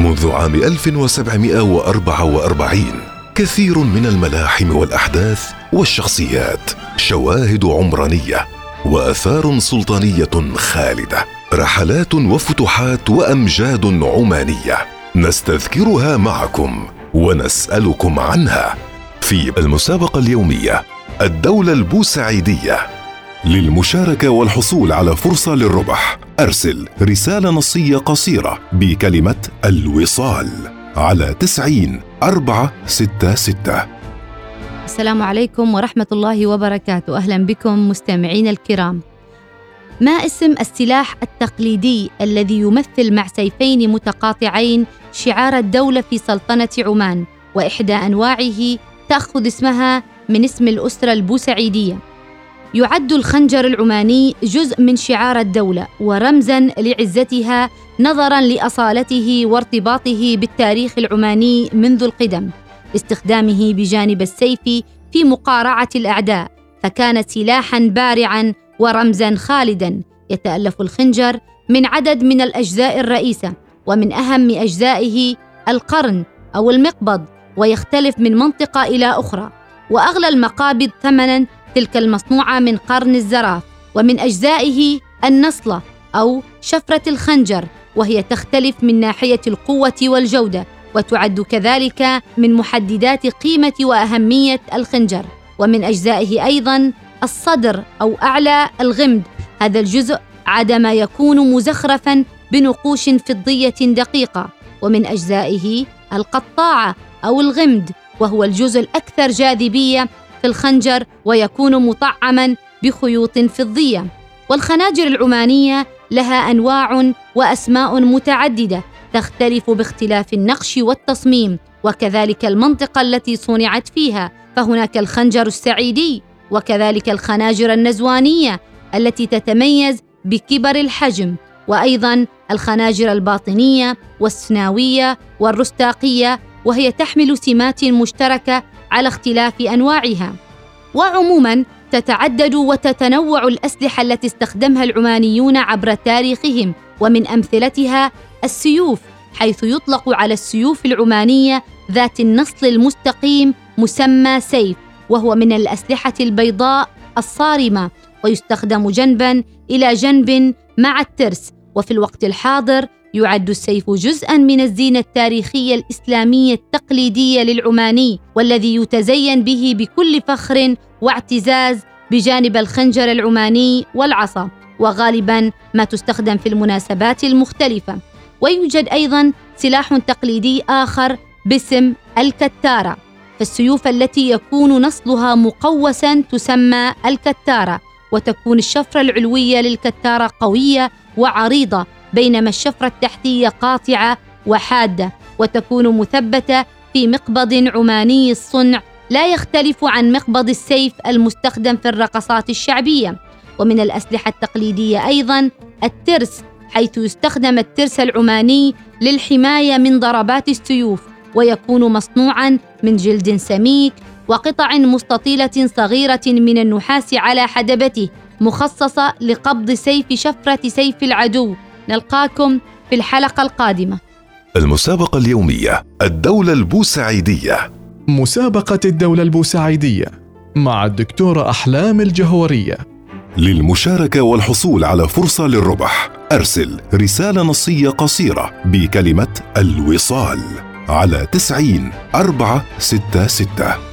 منذ عام 1744 كثير من الملاحم والأحداث والشخصيات شواهد عمرانية وآثار سلطانية خالدة رحلات وفتوحات وأمجاد عمانية نستذكرها معكم ونسألكم عنها في المسابقة اليومية الدولة البوسعيدية للمشاركة والحصول على فرصة للربح. أرسل رسالة نصية قصيرة بكلمة الوصال على تسعين أربعة ستة ستة. السلام عليكم ورحمة الله وبركاته. أهلا بكم مستمعين الكرام. ما اسم السلاح التقليدي الذي يمثل مع سيفين متقاطعين شعار الدولة في سلطنة عمان وإحدى أنواعه تأخذ اسمها من اسم الأسرة البوسعيدية؟ يعد الخنجر العماني جزء من شعار الدولة ورمزا لعزتها نظرا لأصالته وارتباطه بالتاريخ العماني منذ القدم استخدامه بجانب السيف في مقارعة الأعداء فكان سلاحا بارعا ورمزا خالدا. يتألف الخنجر من عدد من الأجزاء الرئيسة ومن أهم أجزائه القرن أو المقبض ويختلف من منطقة إلى أخرى وأغلى المقابض ثمنا تلك المصنوعة من قرن الزراف ومن أجزائه النصلة أو شفرة الخنجر وهي تختلف من ناحية القوة والجودة وتعد كذلك من محددات قيمة وأهمية الخنجر. ومن أجزائه أيضا الصدر أو أعلى الغمد. هذا الجزء عاد ما يكون مزخرفا بنقوش فضية دقيقة. ومن أجزائه القطاعة أو الغمد وهو الجزء الأكثر جاذبية في الخنجر ويكون مطعما بخيوط فضية. والخناجر العمانية لها أنواع وأسماء متعددة تختلف باختلاف النقش والتصميم وكذلك المنطقة التي صنعت فيها. فهناك الخنجر السعيدي وكذلك الخناجر النزوانية التي تتميز بكبر الحجم. وأيضا الخناجر الباطنية والسناوية والرستاقية وهي تحمل سمات مشتركة على اختلاف أنواعها. وعموما تتعدد وتتنوع الأسلحة التي استخدمها العمانيون عبر تاريخهم ومن أمثلتها السيوف حيث يطلق على السيوف العمانية ذات النصل المستقيم مسمى سيف وهو من الأسلحة البيضاء الصارمة ويستخدم جنبا إلى جنب مع الترس وفي الوقت الحاضر يعد السيف جزءا من الزينة التاريخية الإسلامية التقليدية للعماني والذي يتزين به بكل فخر واعتزاز بجانب الخنجر العماني والعصا وغالبا ما تستخدم في المناسبات المختلفة. ويوجد أيضا سلاح تقليدي آخر باسم الكتارة فالسيوف التي يكون نصلها مقوسا تسمى الكتارة وتكون الشفرة العلوية للكتارة قوية وعريضة بينما الشفرة التحتية قاطعة وحادة وتكون مثبتة في مقبض عماني الصنع لا يختلف عن مقبض السيف المستخدم في الرقصات الشعبية. ومن الأسلحة التقليدية أيضا الترس حيث يستخدم الترس العماني للحماية من ضربات السيوف ويكون مصنوعا من جلد سميك وقطع مستطيلة صغيرة من النحاس على حدبته مخصصة لقبض سيف شفرة سيف العدو. نلقاكم في الحلقة القادمة. المسابقة اليومية الدولة البوسعيدية. مسابقة الدولة البوسعيدية مع الدكتورة أحلام الجهورية. للمشاركة والحصول على فرصة للربح أرسل رسالة نصية قصيرة بكلمة الوصال على تسعين أربعة ستة ستة.